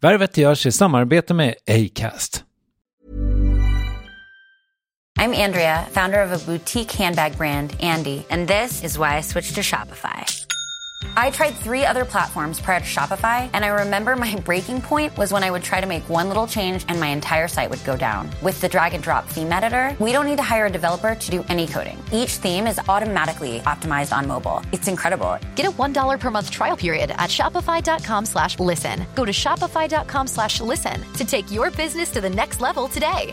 Värvet görs i samarbete med Acast. I'm Andrea, founder of a boutique handbag brand, Andy, and this is why I switched to Shopify. I tried three other platforms prior to Shopify, and I remember my breaking point was when I would try to make one little change and my entire site would go down. With the drag and drop theme editor, we don't need to hire a developer to do any coding. Each theme is automatically optimized on mobile. It's incredible. Get a $1 per month trial period at shopify.com slash listen. Go to shopify.com slash listen to take your business to the next level today.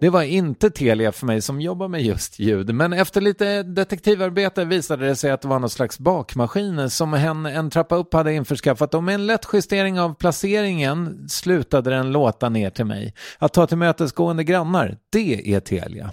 Det var inte Telia för mig som jobbar med just ljud, men efter lite detektivarbete visade det sig att det var någon slags bakmaskin som hen en trappa upp hade införskaffat och med en lätt justering av placeringen slutade den låta ner till mig. Att ta till mötesgående grannar, det är Telia.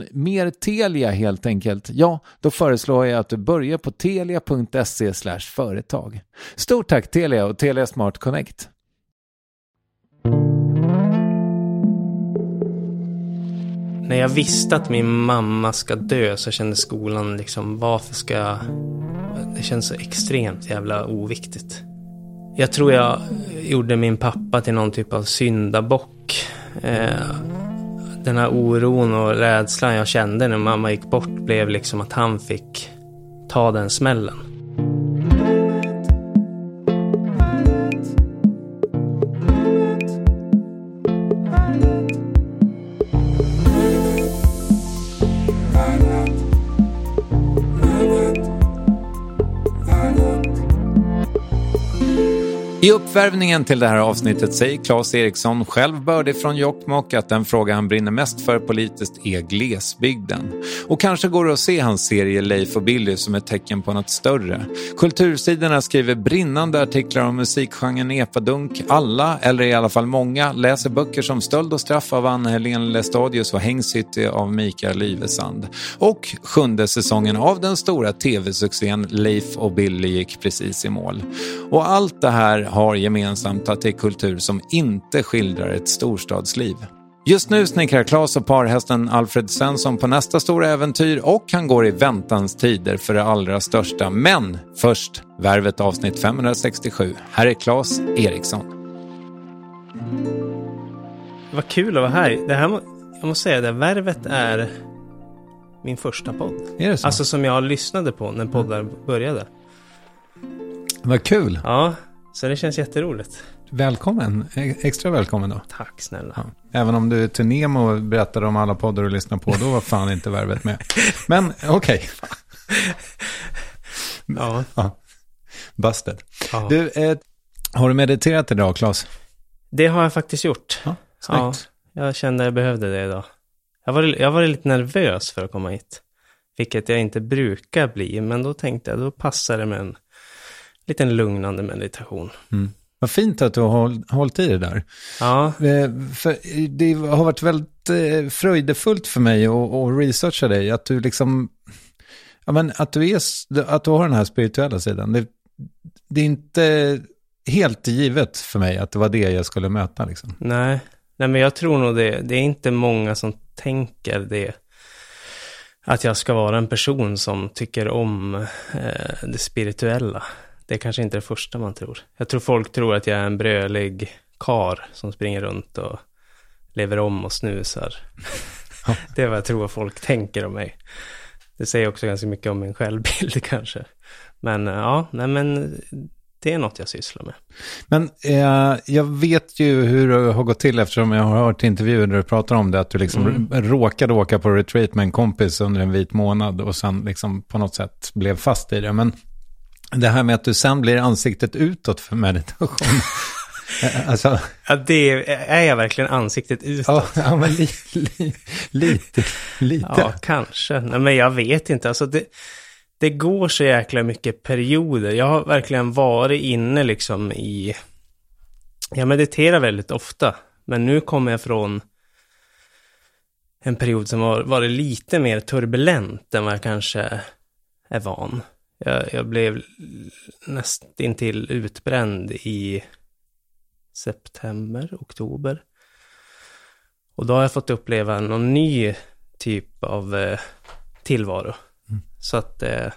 utan mer Telia helt enkelt, ja, då föreslår jag att du börjar på telia.se företag. Stort tack Telia och Telia Smart Connect. När jag visste att min mamma ska dö så kände skolan liksom, varför ska jag... Det känns så extremt jävla oviktigt. Jag tror jag gjorde min pappa till någon typ av syndabock. Eh, den här oron och rädslan jag kände när mamma gick bort blev liksom att han fick ta den smällen. Uppvärvningen till det här avsnittet säger Claes Eriksson, själv bördig från Jokkmokk, att den fråga han brinner mest för politiskt är glesbygden. Och kanske går det att se hans serie Leif och Billy som ett tecken på något större. Kultursidorna skriver brinnande artiklar om musikgenren epadunk. Alla, eller i alla fall många, läser böcker som Stöld och straff av Anna-Helene Lestadius och Hängcity av Mikael Livesand. Och sjunde säsongen av den stora tv-succén Leif och Billy gick precis i mål. Och allt det här har gemensamt att det är kultur som inte skildrar ett storstadsliv. Just nu snickrar Claes och parhästen Alfred Svensson på nästa stora äventyr och han går i väntans tider för det allra största. Men först Värvet avsnitt 567. Här är Claes Eriksson. Vad kul att vara här. Det här jag måste säga det, Värvet är min första podd. Är det så? Alltså som jag lyssnade på när poddar började. Vad kul. Ja, så det känns jätteroligt. Välkommen, extra välkommen då. Tack snälla. Ja. Även om du till Nemo berättade om alla poddar du lyssnar på, då var fan inte värvet med. Men okej. Okay. ja. ja. Busted. Ja. Du, eh, har du mediterat idag, Claes? Det har jag faktiskt gjort. Ja, snyggt. ja, jag kände att jag behövde det idag. Jag var, jag var lite nervös för att komma hit. Vilket jag inte brukar bli, men då tänkte jag, då passar det med en liten lugnande meditation. Mm. Vad fint att du har hållit i det där. Ja. Eh, för det har varit väldigt eh, fröjdefullt för mig att researcha dig. Att du liksom, ja men att du, är, att du har den här spirituella sidan. Det, det är inte helt givet för mig att det var det jag skulle möta liksom. Nej, Nej men jag tror nog det. Det är inte många som tänker det. Att jag ska vara en person som tycker om eh, det spirituella. Det är kanske inte det första man tror. Jag tror folk tror att jag är en brölig kar som springer runt och lever om och snusar. det är vad jag tror folk tänker om mig. Det säger också ganska mycket om min självbild kanske. Men ja, nej men det är något jag sysslar med. Men eh, jag vet ju hur det har gått till eftersom jag har hört intervjuer där du pratar om det. Att du liksom mm. råkade åka på retreat med en kompis under en vit månad och sen liksom på något sätt blev fast i det. Men det här med att du sen blir ansiktet utåt för meditation. alltså... Ja, det är jag verkligen ansiktet utåt. Ja, men li, li, lite, lite. Ja, kanske. Nej, men jag vet inte. Alltså det, det går så jäkla mycket perioder. Jag har verkligen varit inne liksom i... Jag mediterar väldigt ofta. Men nu kommer jag från en period som har varit lite mer turbulent än vad jag kanske är van. Jag, jag blev nästintill utbränd i september, oktober. Och då har jag fått uppleva någon ny typ av eh, tillvaro. Mm. Så att eh,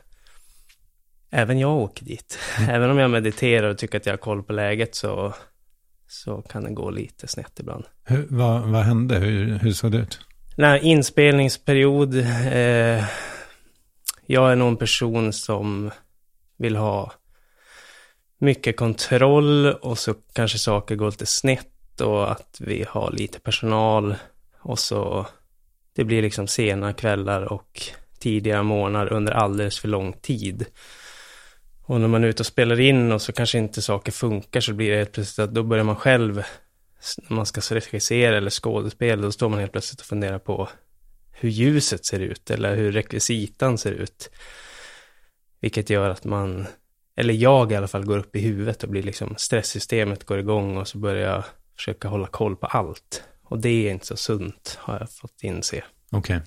även jag åker dit. Mm. Även om jag mediterar och tycker att jag har koll på läget så, så kan det gå lite snett ibland. Hur, vad, vad hände? Hur, hur såg det ut? Nej, inspelningsperiod. Eh, jag är nog en person som vill ha mycket kontroll och så kanske saker går lite snett och att vi har lite personal och så det blir liksom sena kvällar och tidiga morgnar under alldeles för lång tid. Och när man är ute och spelar in och så kanske inte saker funkar så blir det helt plötsligt att då börjar man själv, när man ska regissera eller skådespela, då står man helt plötsligt och funderar på hur ljuset ser ut eller hur rekvisitan ser ut. Vilket gör att man, eller jag i alla fall, går upp i huvudet och blir liksom stresssystemet går igång och så börjar jag försöka hålla koll på allt. Och det är inte så sunt, har jag fått inse. Okej. Okay.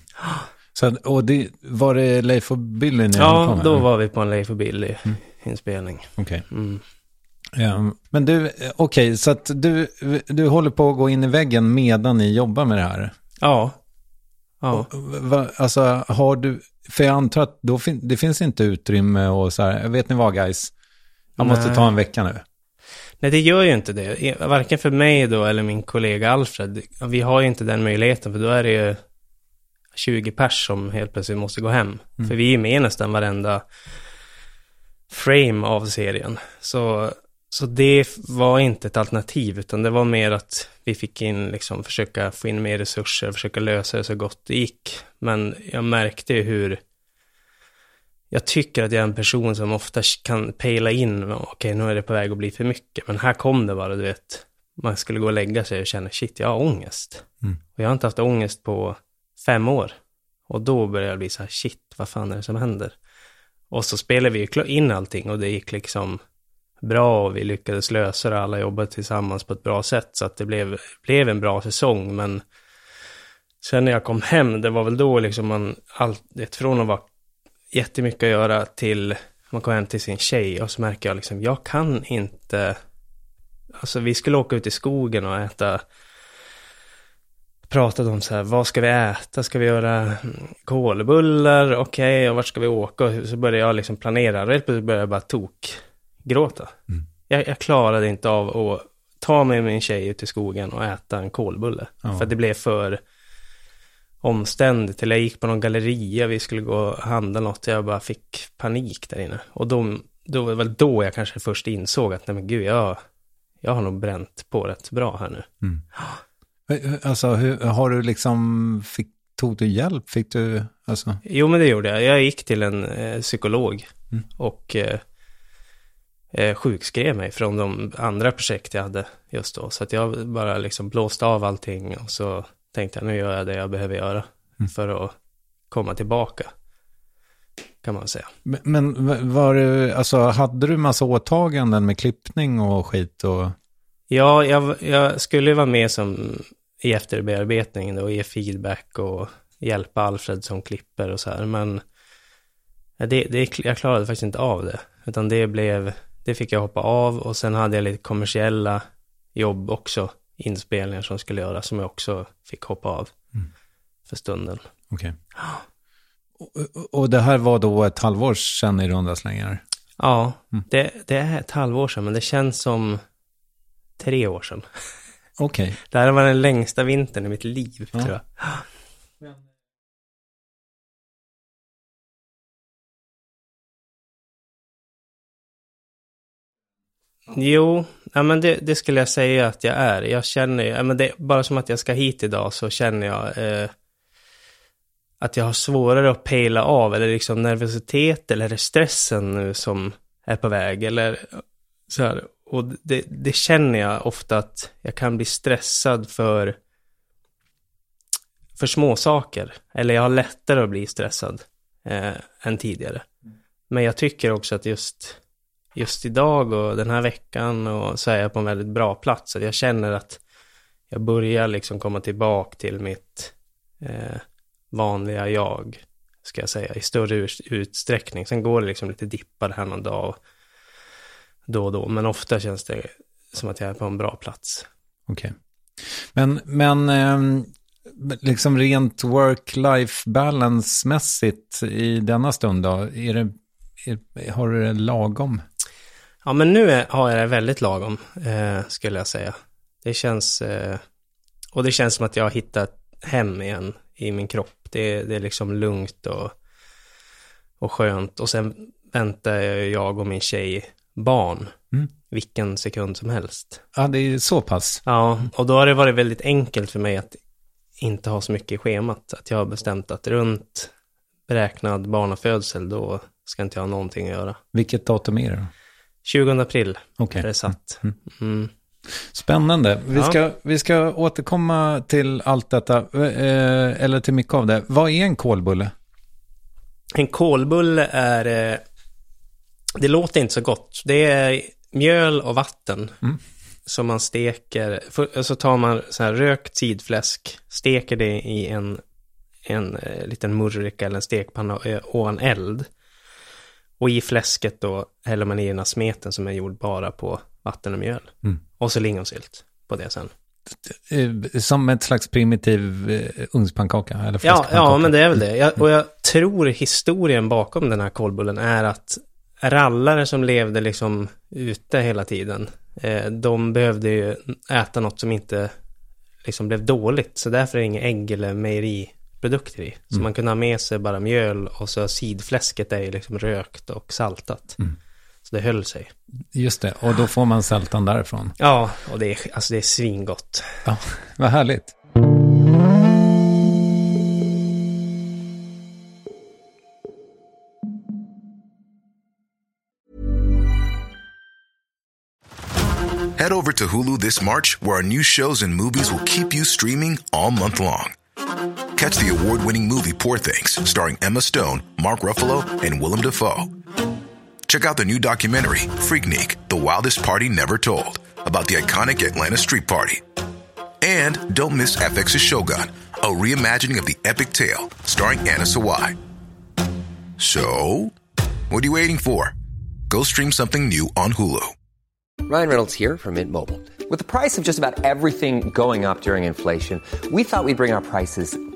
Så, och det, var det Leif och Billy när Ja, kom, då var vi på en Leif och Billy-inspelning. Mm. Okej. Okay. Mm. Ja, men du, okej, okay, så att du, du håller på att gå in i väggen medan ni jobbar med det här? Ja. Ja. Alltså, har du, för jag antar att då fin, det finns inte utrymme och så här, vet ni vad guys, jag måste Nej. ta en vecka nu. Nej, det gör ju inte det. Varken för mig då eller min kollega Alfred. Vi har ju inte den möjligheten, för då är det ju 20 pers som helt plötsligt måste gå hem. Mm. För vi är med nästan varenda frame av serien. Så, så det var inte ett alternativ, utan det var mer att vi fick in, liksom, försöka få in mer resurser, försöka lösa det så gott det gick. Men jag märkte ju hur jag tycker att jag är en person som ofta kan pejla in, okej okay, nu är det på väg att bli för mycket, men här kom det bara, du vet, man skulle gå och lägga sig och känna, shit, jag har ångest. Mm. Och jag har inte haft ångest på fem år. Och då började jag bli så här, shit, vad fan är det som händer? Och så spelade vi in allting och det gick liksom bra och vi lyckades lösa det. Alla jobbade tillsammans på ett bra sätt så att det blev, blev en bra säsong. Men sen när jag kom hem, det var väl då liksom man, allt, det från att vara jättemycket att göra till, man kom hem till sin tjej och så märker jag liksom, jag kan inte, alltså vi skulle åka ut i skogen och äta pratat om så här, vad ska vi äta? Ska vi göra mm, kolbullar? Okej, okay, och vart ska vi åka? Och så började jag liksom planera. Rätt plötsligt började jag bara tok gråta. Mm. Jag, jag, klarade inte av att ta med min tjej ut i skogen och äta en kolbulle. Ja. För det blev för omständigt. Till jag gick på någon galleria, vi skulle gå och handla något. Jag bara fick panik där inne. Och då, då var väl då jag kanske först insåg att nej men gud, jag, jag har nog bränt på rätt bra här nu. Mm. Alltså, hur, har du liksom, fick, tog du hjälp? Fick du, alltså? Jo, men det gjorde jag. Jag gick till en eh, psykolog mm. och eh, eh, sjukskrev mig från de andra projekt jag hade just då. Så att jag bara liksom blåste av allting och så tänkte jag nu gör jag det jag behöver göra mm. för att komma tillbaka. Kan man säga. Men, men var det, alltså hade du massa åtaganden med klippning och skit och? Ja, jag, jag skulle vara med som i efterbearbetningen och ge feedback och hjälpa Alfred som klipper och så här. Men det, det, jag klarade faktiskt inte av det. Utan det blev, det fick jag hoppa av och sen hade jag lite kommersiella jobb också. Inspelningar som skulle göras som jag också fick hoppa av mm. för stunden. Okej. Okay. Och, och, det här var då ett halvår sedan i runda slängar? Ja, mm. det, det är ett halvår sedan men det känns som tre år sedan. Okej. Okay. Det här var den längsta vintern i mitt liv, ja. tror jag. Jo, ja, men det, det skulle jag säga att jag är. Jag känner, ja, men det, bara som att jag ska hit idag så känner jag eh, att jag har svårare att pejla av, eller liksom nervositet, eller är det stressen nu som är på väg, eller så här. Och det, det känner jag ofta att jag kan bli stressad för, för små saker. Eller jag har lättare att bli stressad eh, än tidigare. Men jag tycker också att just, just idag och den här veckan och så är jag på en väldigt bra plats. Jag känner att jag börjar liksom komma tillbaka till mitt eh, vanliga jag, ska jag säga, i större utsträckning. Sen går det liksom lite dippar här någon dag och då och då, men ofta känns det som att jag är på en bra plats. Okej. Okay. Men, men eh, liksom rent work-life balance-mässigt i denna stund då, är det, är, har du det lagom? Ja, men nu är, har jag det väldigt lagom, eh, skulle jag säga. Det känns, eh, och det känns som att jag har hittat hem igen i min kropp. Det, det är liksom lugnt och, och skönt. Och sen väntar jag och min tjej barn mm. vilken sekund som helst. Ja, det är så pass. Ja, och då har det varit väldigt enkelt för mig att inte ha så mycket i schemat. Att jag har bestämt att runt beräknad barnafödsel, då ska inte jag ha någonting att göra. Vilket datum är det då? 20 april okay. är det satt. Mm. Mm. Spännande. Vi, ja. ska, vi ska återkomma till allt detta, eh, eller till mycket av det. Vad är en kolbulle? En kolbulle är, eh, det låter inte så gott. Det är mjöl och vatten mm. som man steker. För, så tar man så här rökt sidfläsk, steker det i en, en eh, liten murrika eller en stekpanna ovan eld. Och i fläsket då häller man i den här smeten som är gjord bara på vatten och mjöl. Mm. Och så lingonsylt på det sen. Eh, som ett slags primitiv uh, ugnspannkaka? Eller ja, ja, men det är väl det. Jag, och jag tror historien bakom den här kolbullen är att rallare som levde liksom ute hela tiden, eh, de behövde ju äta något som inte liksom blev dåligt. Så därför är det inga ägg eller mejeriprodukter i. Så mm. man kunde ha med sig bara mjöl och så sidfläsket är liksom rökt och saltat. Mm. Så det höll sig. Just det, och då får man sältan därifrån. Ja, och det är, alltså det är svingott. Ja, vad härligt. Head over to Hulu this March where our new shows and movies will keep you streaming all month long. Catch the award-winning movie Poor things starring Emma Stone, Mark Ruffalo and Willem Dafoe. Check out the new documentary, Freaknik The Wildest Party Never Told, about the iconic Atlanta Street Party. And don't miss FX's Shogun, a reimagining of the epic tale starring Anna Sawai. So, what are you waiting for? Go stream something new on Hulu. Ryan Reynolds here from Mint Mobile. With the price of just about everything going up during inflation, we thought we'd bring our prices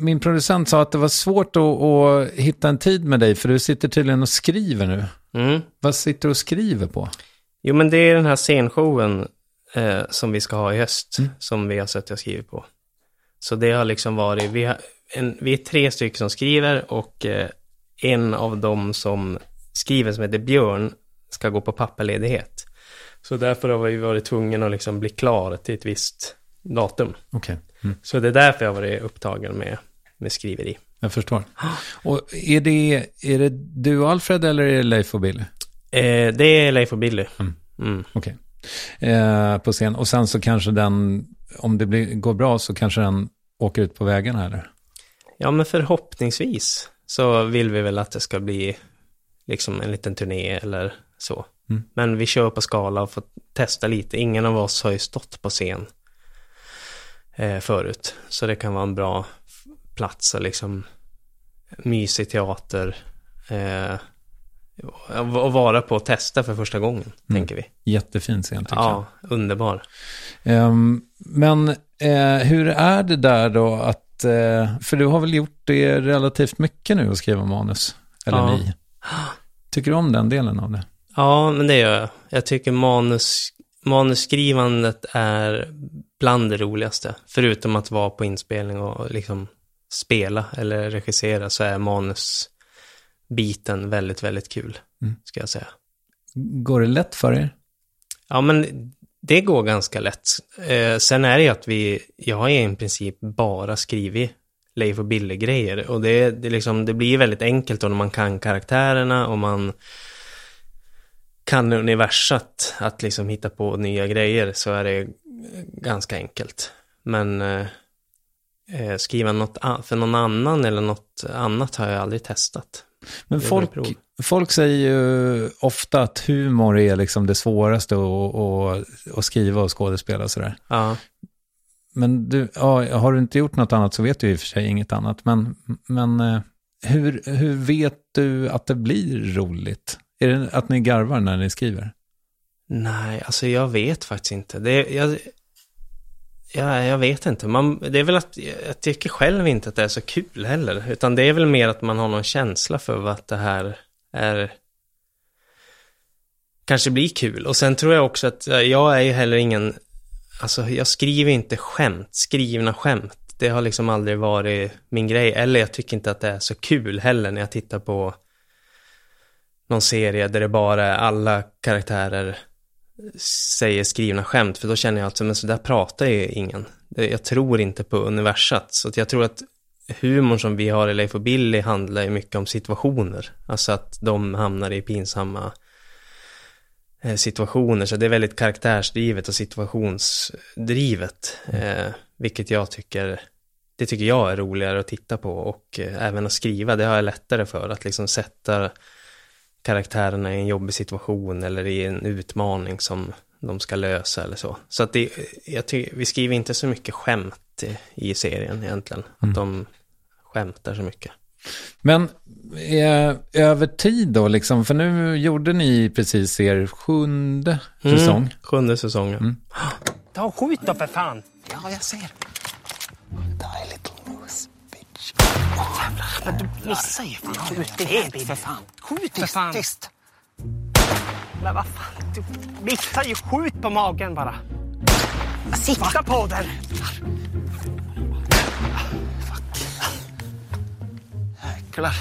Min producent sa att det var svårt att, att hitta en tid med dig för du sitter tydligen och skriver nu. Mm. Vad sitter du och skriver på? Jo, men det är den här scenshowen eh, som vi ska ha i höst, mm. som vi har suttit och skrivit på. Så det har liksom varit, vi, har en, vi är tre stycken som skriver och eh, en av dem som skriver, som heter Björn, ska gå på pappaledighet. Så därför har vi varit tvungna att liksom bli klar till ett visst datum. Okay. Mm. Så det är därför jag har varit upptagen med, med skriveri. Jag förstår. Och är det, är det du och Alfred eller är det Leif och Billy? Eh, det är Leif och Billy. Mm. Mm. Okej. Okay. Eh, på scen. Och sen så kanske den, om det blir, går bra så kanske den åker ut på vägarna eller? Ja, men förhoppningsvis så vill vi väl att det ska bli liksom en liten turné eller så. Mm. Men vi kör på skala och får testa lite. Ingen av oss har ju stått på scen eh, förut. Så det kan vara en bra plats och liksom mysig teater. Eh, att vara på och testa för första gången, mm. tänker vi. Jättefin scen tycker ja, jag. Ja, underbar. Um, men eh, hur är det där då att, eh, för du har väl gjort det relativt mycket nu att skriva manus? Eller Ja. ni? Tycker du om den delen av det? Ja, men det gör jag. Jag tycker manus, manusskrivandet är bland det roligaste. Förutom att vara på inspelning och liksom spela eller regissera så är manusbiten väldigt, väldigt kul, Mm. ska jag säga. Går det lätt för er? Ja, men det går ganska lätt. Eh, sen är det ju att vi, jag har i princip bara skrivit Leif och Billy-grejer. Och det, det, liksom, det blir väldigt enkelt när man kan karaktärerna och man kan universat att liksom hitta på nya grejer så är det ganska enkelt. Men eh, skriva något för någon annan eller något annat har jag aldrig testat. Men folk, folk säger ju ofta att humor är liksom det svåraste att, att, att skriva och skådespela och sådär. Ja. Men du, ja, har du inte gjort något annat så vet du i och för sig inget annat. Men, men eh, hur, hur vet du att det blir roligt? Är det att ni garvar när ni skriver? Nej, alltså jag vet faktiskt inte. Det, jag, ja, jag vet inte. Man, det är väl att jag tycker själv inte att det är så kul heller. Utan det är väl mer att man har någon känsla för vad det här är kanske blir kul. Och sen tror jag också att jag är ju heller ingen, alltså jag skriver inte skämt, skrivna skämt. Det har liksom aldrig varit min grej. Eller jag tycker inte att det är så kul heller när jag tittar på någon serie där det bara är alla karaktärer säger skrivna skämt, för då känner jag att men så där pratar ju ingen. Jag tror inte på universat, så att jag tror att humorn som vi har i Leif och Billy handlar ju mycket om situationer. Alltså att de hamnar i pinsamma eh, situationer, så det är väldigt karaktärsdrivet och situationsdrivet, eh, vilket jag tycker, det tycker jag är roligare att titta på och eh, även att skriva, det har jag lättare för, att liksom sätta karaktärerna i en jobbig situation eller i en utmaning som de ska lösa eller så. Så att det, jag ty, vi skriver inte så mycket skämt i, i serien egentligen. Att de skämtar så mycket. Men eh, över tid då, liksom, för nu gjorde ni precis er sjunde säsong. Mm, sjunde säsongen. Ta och skjut då för fan! Ja, jag ser. Die, little Men du missar ju. Skjut helt för fan. Skjut för fan. Tyst! Men vad fan, du missar ju. Skjut på magen bara. Sikta på den! Jäklar.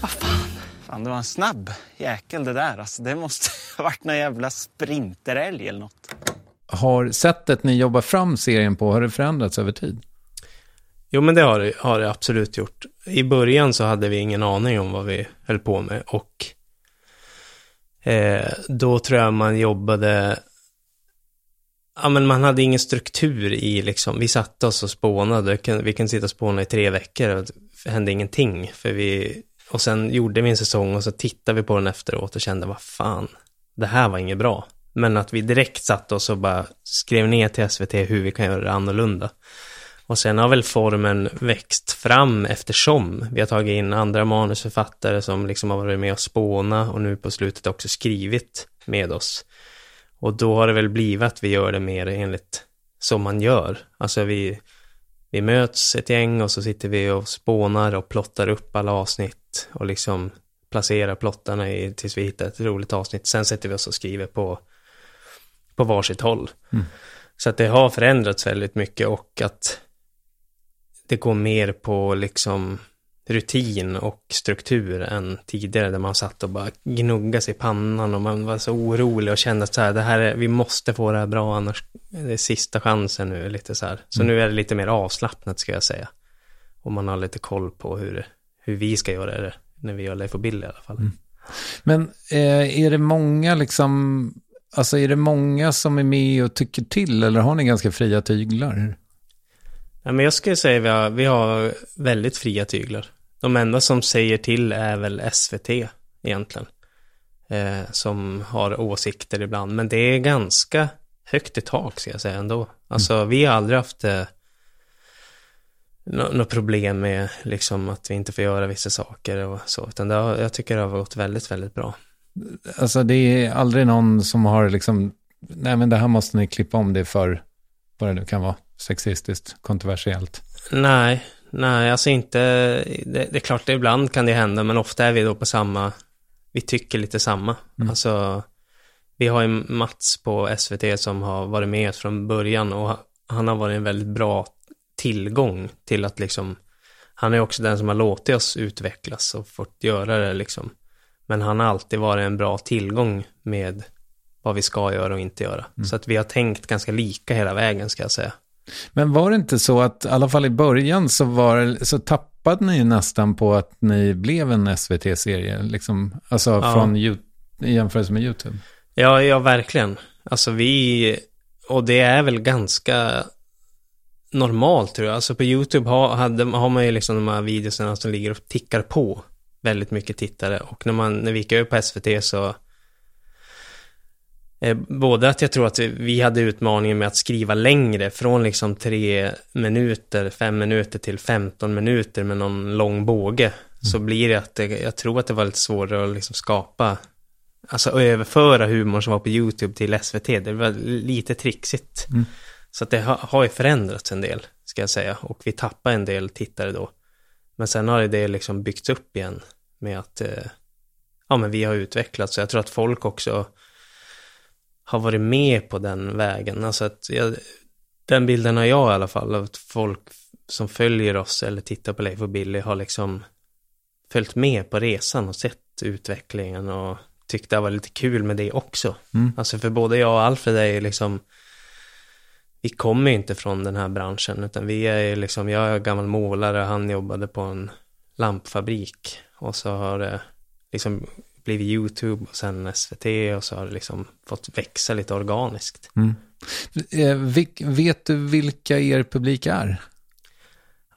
Vad fan? Fan, det var en snabb jäkel det där. Alltså, det måste ha varit någon jävla sprinterälg eller något. Har sättet ni jobbar fram serien på, har det förändrats över tid? Jo, men det har det, har det absolut gjort. I början så hade vi ingen aning om vad vi höll på med och eh, då tror jag man jobbade Ja, men man hade ingen struktur i liksom, vi satte oss och spånade, Vi kunde sitta och spåna i tre veckor och det hände ingenting, för vi, och sen gjorde vi en säsong och så tittade vi på den efteråt och kände, vad fan, det här var inget bra. Men att vi direkt satte oss och bara skrev ner till SVT hur vi kan göra det annorlunda. Och sen har väl formen växt fram eftersom vi har tagit in andra manusförfattare som liksom har varit med och spåna och nu på slutet också skrivit med oss. Och då har det väl blivit att vi gör det mer enligt som man gör. Alltså vi, vi möts ett gäng och så sitter vi och spånar och plottar upp alla avsnitt och liksom placerar plottarna i, tills vi hittar ett roligt avsnitt. Sen sätter vi oss och skriver på, på varsitt håll. Så att det har förändrats väldigt mycket och att det går mer på liksom rutin och struktur än tidigare där man satt och bara gnuggade sig i pannan och man var så orolig och kände att så här, det här är, vi måste få det här bra annars det är sista chansen nu lite så här. Så nu är det lite mer avslappnat ska jag säga. Och man har lite koll på hur, hur vi ska göra det när vi gör Leif och Bill i alla fall. Men eh, är det många liksom, alltså är det många som är med och tycker till eller har ni ganska fria tyglar? Ja, men jag skulle säga vi har, vi har väldigt fria tyglar. De enda som säger till är väl SVT egentligen. Eh, som har åsikter ibland. Men det är ganska högt i tak ska jag säga ändå. Alltså vi har aldrig haft eh, något nå problem med liksom att vi inte får göra vissa saker och så. Utan det har, jag tycker det har gått väldigt, väldigt bra. Alltså det är aldrig någon som har liksom, nej men det här måste ni klippa om det för, vad det nu kan vara, sexistiskt, kontroversiellt? Nej, nej, alltså inte... Det, det är klart, ibland kan det hända, men ofta är vi då på samma... Vi tycker lite samma. Mm. Alltså, vi har ju Mats på SVT som har varit med från början och han har varit en väldigt bra tillgång till att liksom... Han är också den som har låtit oss utvecklas och fått göra det liksom. Men han har alltid varit en bra tillgång med vad vi ska göra och inte göra. Så att vi har tänkt ganska lika hela vägen ska jag säga. Men var det inte så att, i alla fall i början, så, var, så tappade ni nästan på att ni blev en SVT-serie? Liksom, alltså Ja. från i jämförelse med YouTube? Ja, ja, verkligen. Alltså vi, och det är väl ganska normalt tror jag. Alltså på YouTube har, hade, har man ju liksom de här videorna som ligger och tickar på väldigt mycket tittare. Och när, man, när vi gick över på SVT så Både att jag tror att vi- hade utmaningen med att skriva längre, från liksom tre minuter, fem minuter till 15 minuter med någon lång båge. Så blir det att det, jag tror att det var lite svårare att liksom skapa Alltså överföra humorn som var på YouTube till SVT, det var lite trixigt. Så att det har, har ju förändrats en del, ska jag säga. Och vi tappar en del tittare då. Men sen har det liksom byggts upp igen med att eh, ja, men vi har utvecklats. Så jag tror att folk också har varit med på den vägen. Alltså att jag, den bilden har jag i alla fall att folk som följer oss eller tittar på Leif och Billy har liksom följt med på resan och sett utvecklingen och tyckte det var lite kul med det också. Alltså för både jag och Alfred är ju liksom vi kommer ju inte från den här branschen utan vi är ju liksom, jag är gammal målare, han jobbade på en lampfabrik och så har det liksom blivit YouTube och sen SVT och så har det liksom fått växa lite organiskt. Eh, vilk, vet du vilka er publik är?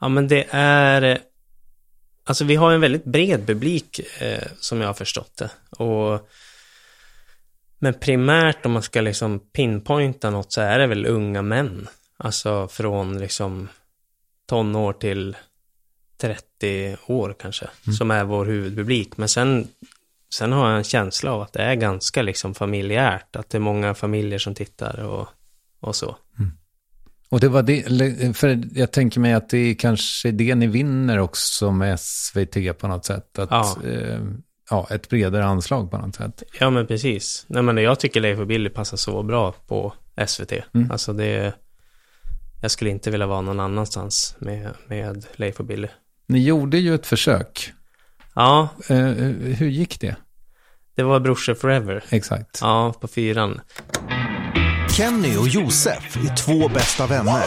Ja men det är, eh, alltså vi har en väldigt bred publik eh, som jag har förstått det. Och, men primärt om man ska liksom pinpointa något så är det väl unga män. Alltså från liksom tonår till 30 år kanske, som är vår huvudpublik. Men sen, sen har jag en känsla av att det är ganska liksom familjärt, att det är många familjer som tittar och, och så. Och det var det, för jag tänker mig att det är kanske det ni vinner också med SVT på något sätt. Att, Ja. eh, ja, ett bredare anslag på något sätt. Ja men precis. Nej men jag tycker Leif och Billy passar så bra på SVT. Alltså det... Jag skulle inte vilja vara någon annanstans med, med Leif och Billy. Ni gjorde ju ett försök. Ja, Eh, hur gick det? det var Brorsor Forever. Exakt. Ja, på fyran. Kenny och Josef är två bästa vänner.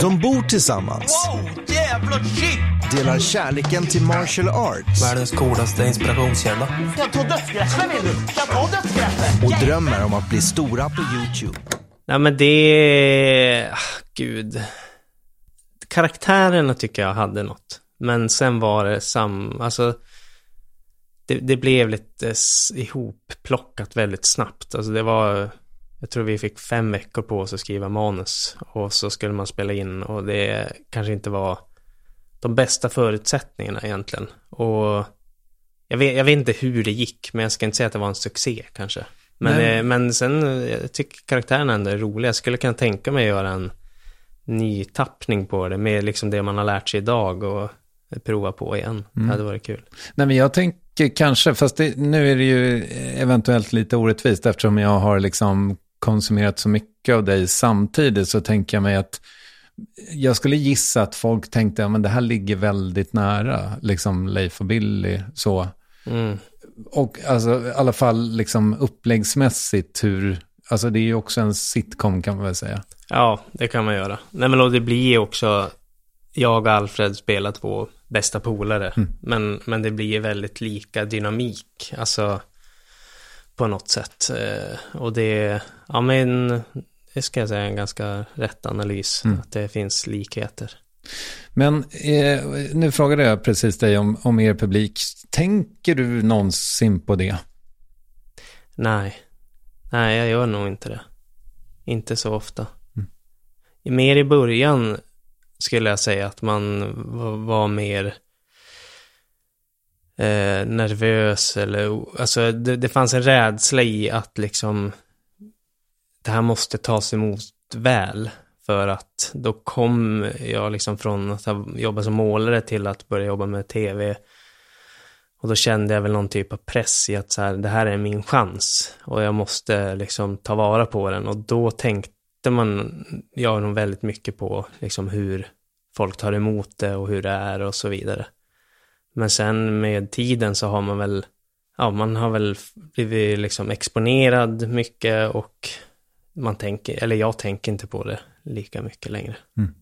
De bor tillsammans, Jävlar shit! delar kärleken till martial arts Världens coolaste inspirationskälla. Jag ta dödsgreppet vill du? Jag ta dödsgreppet? och drömmer om att bli stora på YouTube. Nej men det... ah, Gud. Karaktärerna tycker jag hade något. Men sen var det sam... Alltså... Det, det blev lite ihopplockat väldigt snabbt. Alltså det var... Jag tror vi fick fem veckor på oss att skriva manus. Och så skulle man spela in och det kanske inte var de bästa förutsättningarna egentligen. Och jag vet, jag vet inte hur det gick, men jag ska inte säga att det var en succé kanske. Men, eh, men sen, eh, jag tycker karaktärerna ändå är roliga. Jag skulle kunna tänka mig att göra en ny tappning på det med liksom det man har lärt sig idag och prova på igen. Det hade varit kul. Nej, men jag tänker kanske, fast det, nu är det ju eventuellt lite orättvist eftersom jag har liksom konsumerat så mycket av dig samtidigt så tänker jag mig att jag skulle gissa att folk tänkte, ja men det här ligger väldigt nära, liksom Leif och Billy, så. Mm. Och alltså i alla fall liksom uppläggsmässigt hur, alltså det är ju också en sitcom kan man väl säga. Ja, det kan man göra. Nej men och det blir också, jag och Alfred spelar två bästa polare. Men, men det blir väldigt lika dynamik, alltså på något sätt. Eh, Och det, ja men, det ska jag säga är en ganska rätt analys, att det finns likheter. Men eh, nu frågade jag precis dig om, om er publik. Tänker du någonsin på det? Nej. Nej, jag gör nog inte det. Inte så ofta. Mer i början skulle jag säga att man var mer eh, nervös eller, alltså det, det fanns en rädsla i att liksom det här måste tas emot väl. För att då kom jag liksom från att ha jobbat som målare till att börja jobba med tv. Och då kände jag väl någon typ av press i att så här, det här är min chans. Och jag måste liksom ta vara på den. Och då tänkte man, jag nog väldigt mycket på liksom hur folk tar emot det och hur det är och så vidare. Men sen med tiden så har man väl, ja man har väl blivit liksom exponerad mycket och man tänker, eller jag tänker inte på det lika mycket längre. Mm.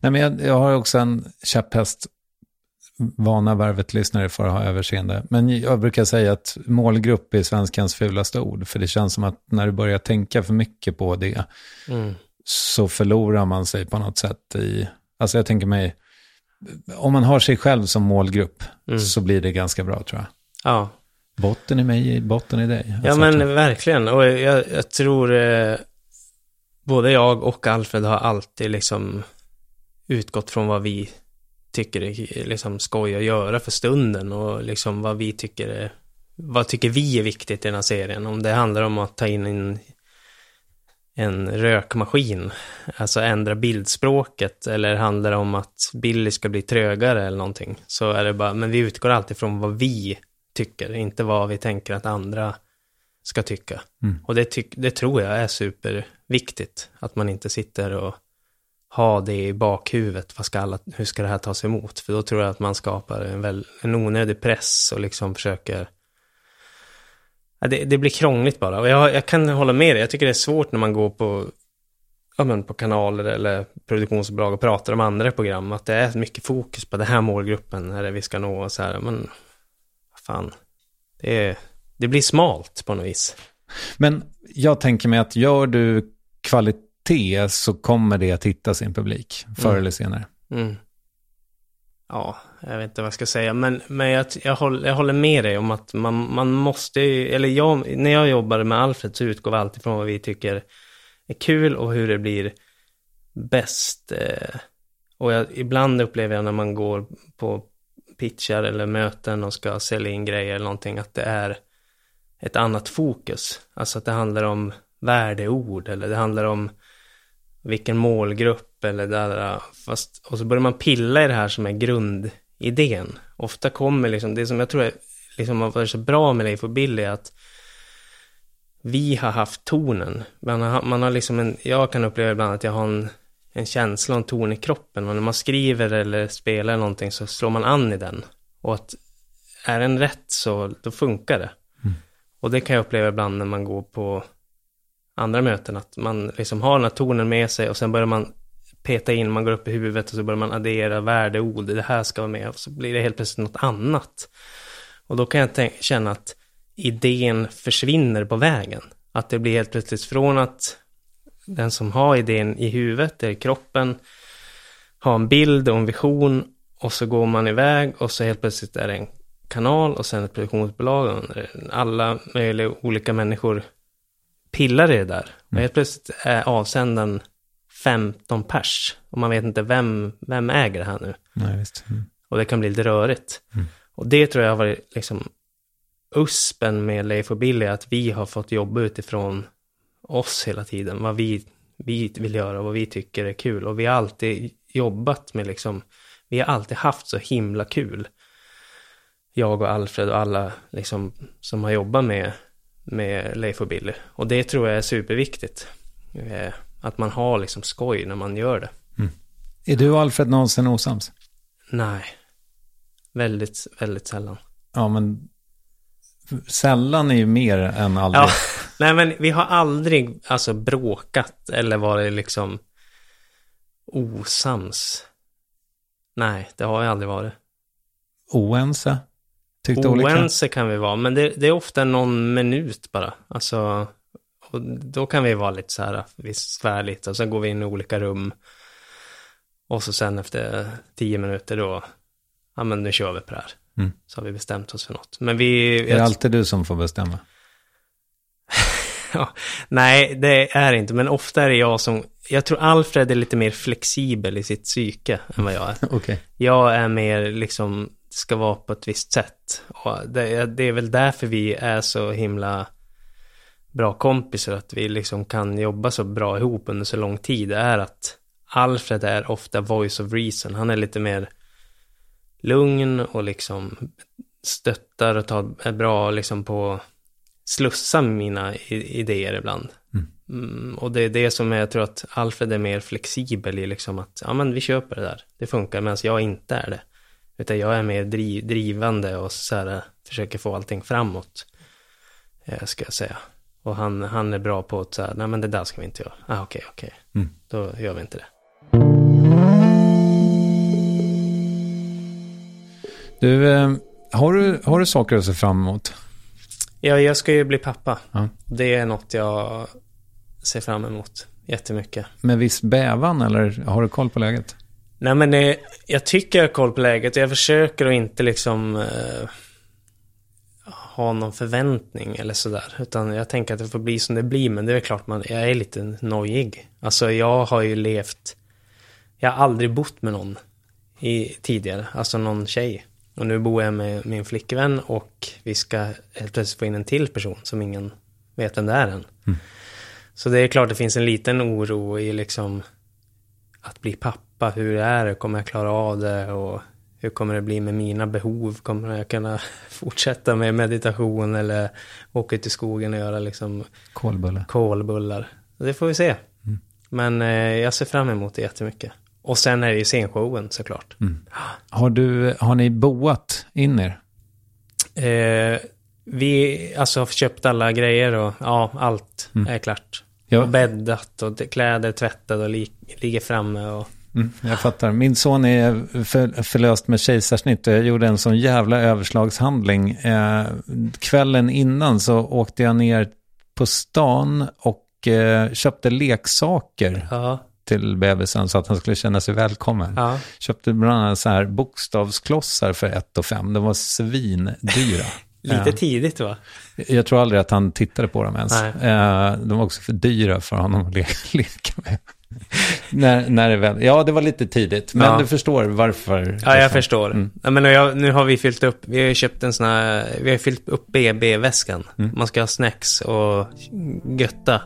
Nej, men jag, jag har också en käpphäst. Vana värvet-lyssnare får ha överseende. Men jag brukar säga att målgrupp är svenskans fulaste ord. För det känns som att när du börjar tänka för mycket på det Mm. så förlorar man sig på något sätt i... Alltså jag tänker mig, om man har sig själv som målgrupp Mm. så blir det ganska bra tror jag. Ja, Botten i mig, botten i dig. Ja Alltså, men verkligen. Och jag, jag tror eh, både jag och Alfred har alltid liksom utgått från vad vi tycker är liksom skoj att göra för stunden och liksom vad vi tycker är, vad tycker vi är viktigt i den här serien. Om det handlar om att ta in en, en rökmaskin, alltså ändra bildspråket eller handlar det om att Billy ska bli trögare eller någonting. Så är det bara, men vi utgår alltid från vad vi tycker, inte vad vi tänker att andra ska tycka. Och det, tyck, det tror jag är superviktigt, att man inte sitter och ha det i bakhuvudet, vad ska alla, hur ska det här tas emot? För då tror jag att man skapar en, väl, en onödig press och liksom försöker Ja, det, det blir krångligt bara. Och jag, jag kan hålla med dig. Jag tycker det är svårt när man går på, ja, men på kanaler eller produktionsbolag och pratar om andra program. Att det är mycket fokus på den här målgruppen, är det vi ska nå och så här. Men, vad fan. Det, är, det blir smalt på något vis. Men jag tänker mig att gör du kvalitet så kommer det att hitta sin publik förr Mm. eller senare. Mm. Ja, jag vet inte vad jag ska säga, men, men jag, jag, håller, jag håller med dig om att man, man måste, ju- eller jag, när jag jobbade med Alfred så utgår vi alltid från vad vi tycker är kul och hur det blir bäst. Eh, och jag, ibland upplever jag när man går på pitchar eller möten och ska sälja in grejer eller någonting att det är ett annat fokus. Alltså att det handlar om värdeord eller det handlar om vilken målgrupp eller där. Fast, och så börjar man pilla i det här som är grundidén. Ofta kommer liksom, det som jag tror är, liksom har varit så bra med Leif och Billy är att vi har haft tonen. Man har, man har liksom en, jag kan uppleva ibland att jag har en, en känsla och en ton i kroppen. Och när man skriver eller spelar någonting så slår man an i den. Och att är den rätt så då funkar det. Och det kan jag uppleva ibland när man går på andra möten, att man liksom har den här tonen med sig och sen börjar man peta in, man går upp i huvudet och så börjar man addera värdeord, det här ska vara med och så blir det helt plötsligt något annat. Och då kan jag känna att idén försvinner på vägen. Att det blir helt plötsligt från att den som har idén i huvudet, det är kroppen, har en bild och en vision och så går man iväg och så helt plötsligt är det en kanal och sen ett produktionsbolag och alla möjliga olika människor pillar i det där. Och helt plötsligt är avsändaren 15 pers. Och man vet inte vem, vem äger det här nu. Nej, visst. Mm. Och det kan bli lite rörigt. Och det tror jag har varit liksom uspen med Leif och Billy, att vi har fått jobba utifrån oss hela tiden. Vad vi, vi vill göra och vad vi tycker är kul. Och vi har alltid jobbat med liksom, vi har alltid haft så himla kul. Jag och Alfred och alla liksom som har jobbat med, med Leif och Billy. Och det tror jag är superviktigt. Eh, Att man har liksom skoj när man gör det. Är du och Alfred någonsin osams? Nej. Väldigt, väldigt sällan. Ja, men sällan är ju mer än aldrig. Ja, nej men vi har aldrig alltså bråkat eller varit liksom osams. Nej, det har jag aldrig varit. Oense? Tyckte olika? Oense kan vi vara, men det, det är ofta någon minut bara. Alltså, och då kan vi vara lite så här, vi svär lite och sen går vi in i olika rum. Och så sen efter tio minuter då, ja men nu kör vi på det här. Mm. Så har vi bestämt oss för något. Men vi... Är det alltid du som får bestämma? Ja, nej, det är inte, men ofta är det jag som... Jag tror Alfred är lite mer flexibel i sitt psyke än vad jag är. Okej. Jag är mer liksom, ska vara på ett visst sätt. Och det, är- det är väl därför vi är så himla bra kompisar, att vi liksom kan jobba så bra ihop under så lång tid, är att Alfred är ofta voice of reason. Han är lite mer lugn och liksom stöttar och tar, är bra liksom på slussa mina idéer ibland. Mm, och det är det som jag tror att Alfred är mer flexibel i liksom att, ja men vi köper det där, det funkar, medan jag inte är det. Utan jag är mer driv, drivande och så här, försöker få allting framåt, eh, ska jag säga. Och han, han är bra på att säga, nej men det där ska vi inte göra. Ah, okej, okej. Då gör vi inte det. Du, eh, har, du, har du saker att se fram emot? Ja, jag ska ju bli pappa. Ja. Det är något jag ser fram emot jättemycket. Med viss bävan eller har du koll på läget? Nej men det, jag tycker jag har koll på läget. Jag försöker att inte liksom eh, ha någon förväntning eller sådär. Utan jag tänker att det får bli som det blir. Men det är klart man, jag är lite nojig. Alltså jag har ju levt, jag har aldrig bott med någon i, tidigare. Alltså någon tjej. Och nu bor jag med min flickvän och vi ska helt plötsligt få in en till person som ingen vet vem det är än. Så det är klart det finns en liten oro i liksom att bli pappa, hur är det, kommer jag klara av det och hur kommer det bli med mina behov, kommer jag kunna fortsätta med meditation eller åka ut i skogen och göra liksom Kolbulle. kolbullar. Det får vi se. Men eh, jag ser fram emot det jättemycket. Och sen är det ju scenshowen såklart. Har, du, har ni boat in er? Eh, vi alltså har köpt alla grejer och ja, allt är klart. Ja. Och bäddat och kläder tvättade och li- ligger framme och Mm, jag fattar. Min son är för, förlöst med kejsarsnitt och jag gjorde en sån jävla överslagshandling. Eh, kvällen innan så åkte jag ner på stan och eh, köpte leksaker ja, till bebisen så att han skulle känna sig välkommen. ja. Köpte bland annat så här bokstavsklossar för 1 och 5. De var svindyra. Lite Ja. tidigt va? Jag tror aldrig att han tittade på dem ens. Eh, de var också för dyra för honom att le leka med. när, när det väl, ja, det var lite tidigt, men Ja. du förstår varför. Ja, jag förstår. Mm. Ja, men jag, nu har vi fyllt upp, vi har ju köpt en sån här, vi har fyllt upp BB-väskan. Mm. Man ska ha snacks och götta.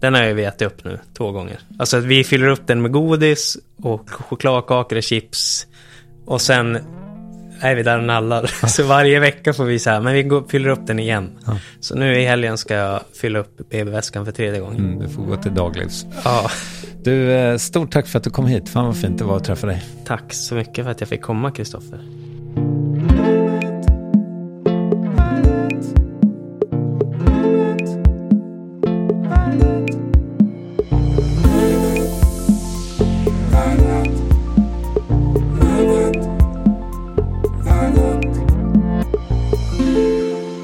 Den har ju vi ätit upp nu två gånger. Alltså att vi fyller upp den med godis och chokladkakor och chips. Och sen är vi där och nallar. Så varje vecka får vi så här, men vi går, fyller upp den igen. Så nu i helgen ska jag fylla upp BB-väskan för tredje gången. Mm, du får gå till daglivs. Ja, du, eh, stort tack för att du kom hit. Fan vad fint det var att träffa dig. tack så mycket för att jag fick komma, Kristoffer.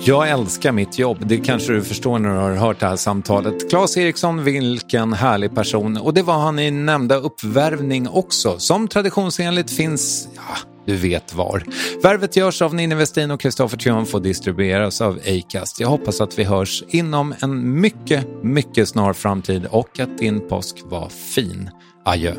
Jag älskar mitt jobb, det kanske du förstår när du har hört det här samtalet. Claes Eriksson, vilken härlig person. Och det var han i nämnda uppvärvning också, som traditionsenligt finns, ja, du vet var. Värvet görs av Ninni Westin och Kristoffer Triumf och distribueras av Acast. Jag hoppas att vi hörs inom en mycket, mycket snar framtid och att din påsk var fin. Adjö.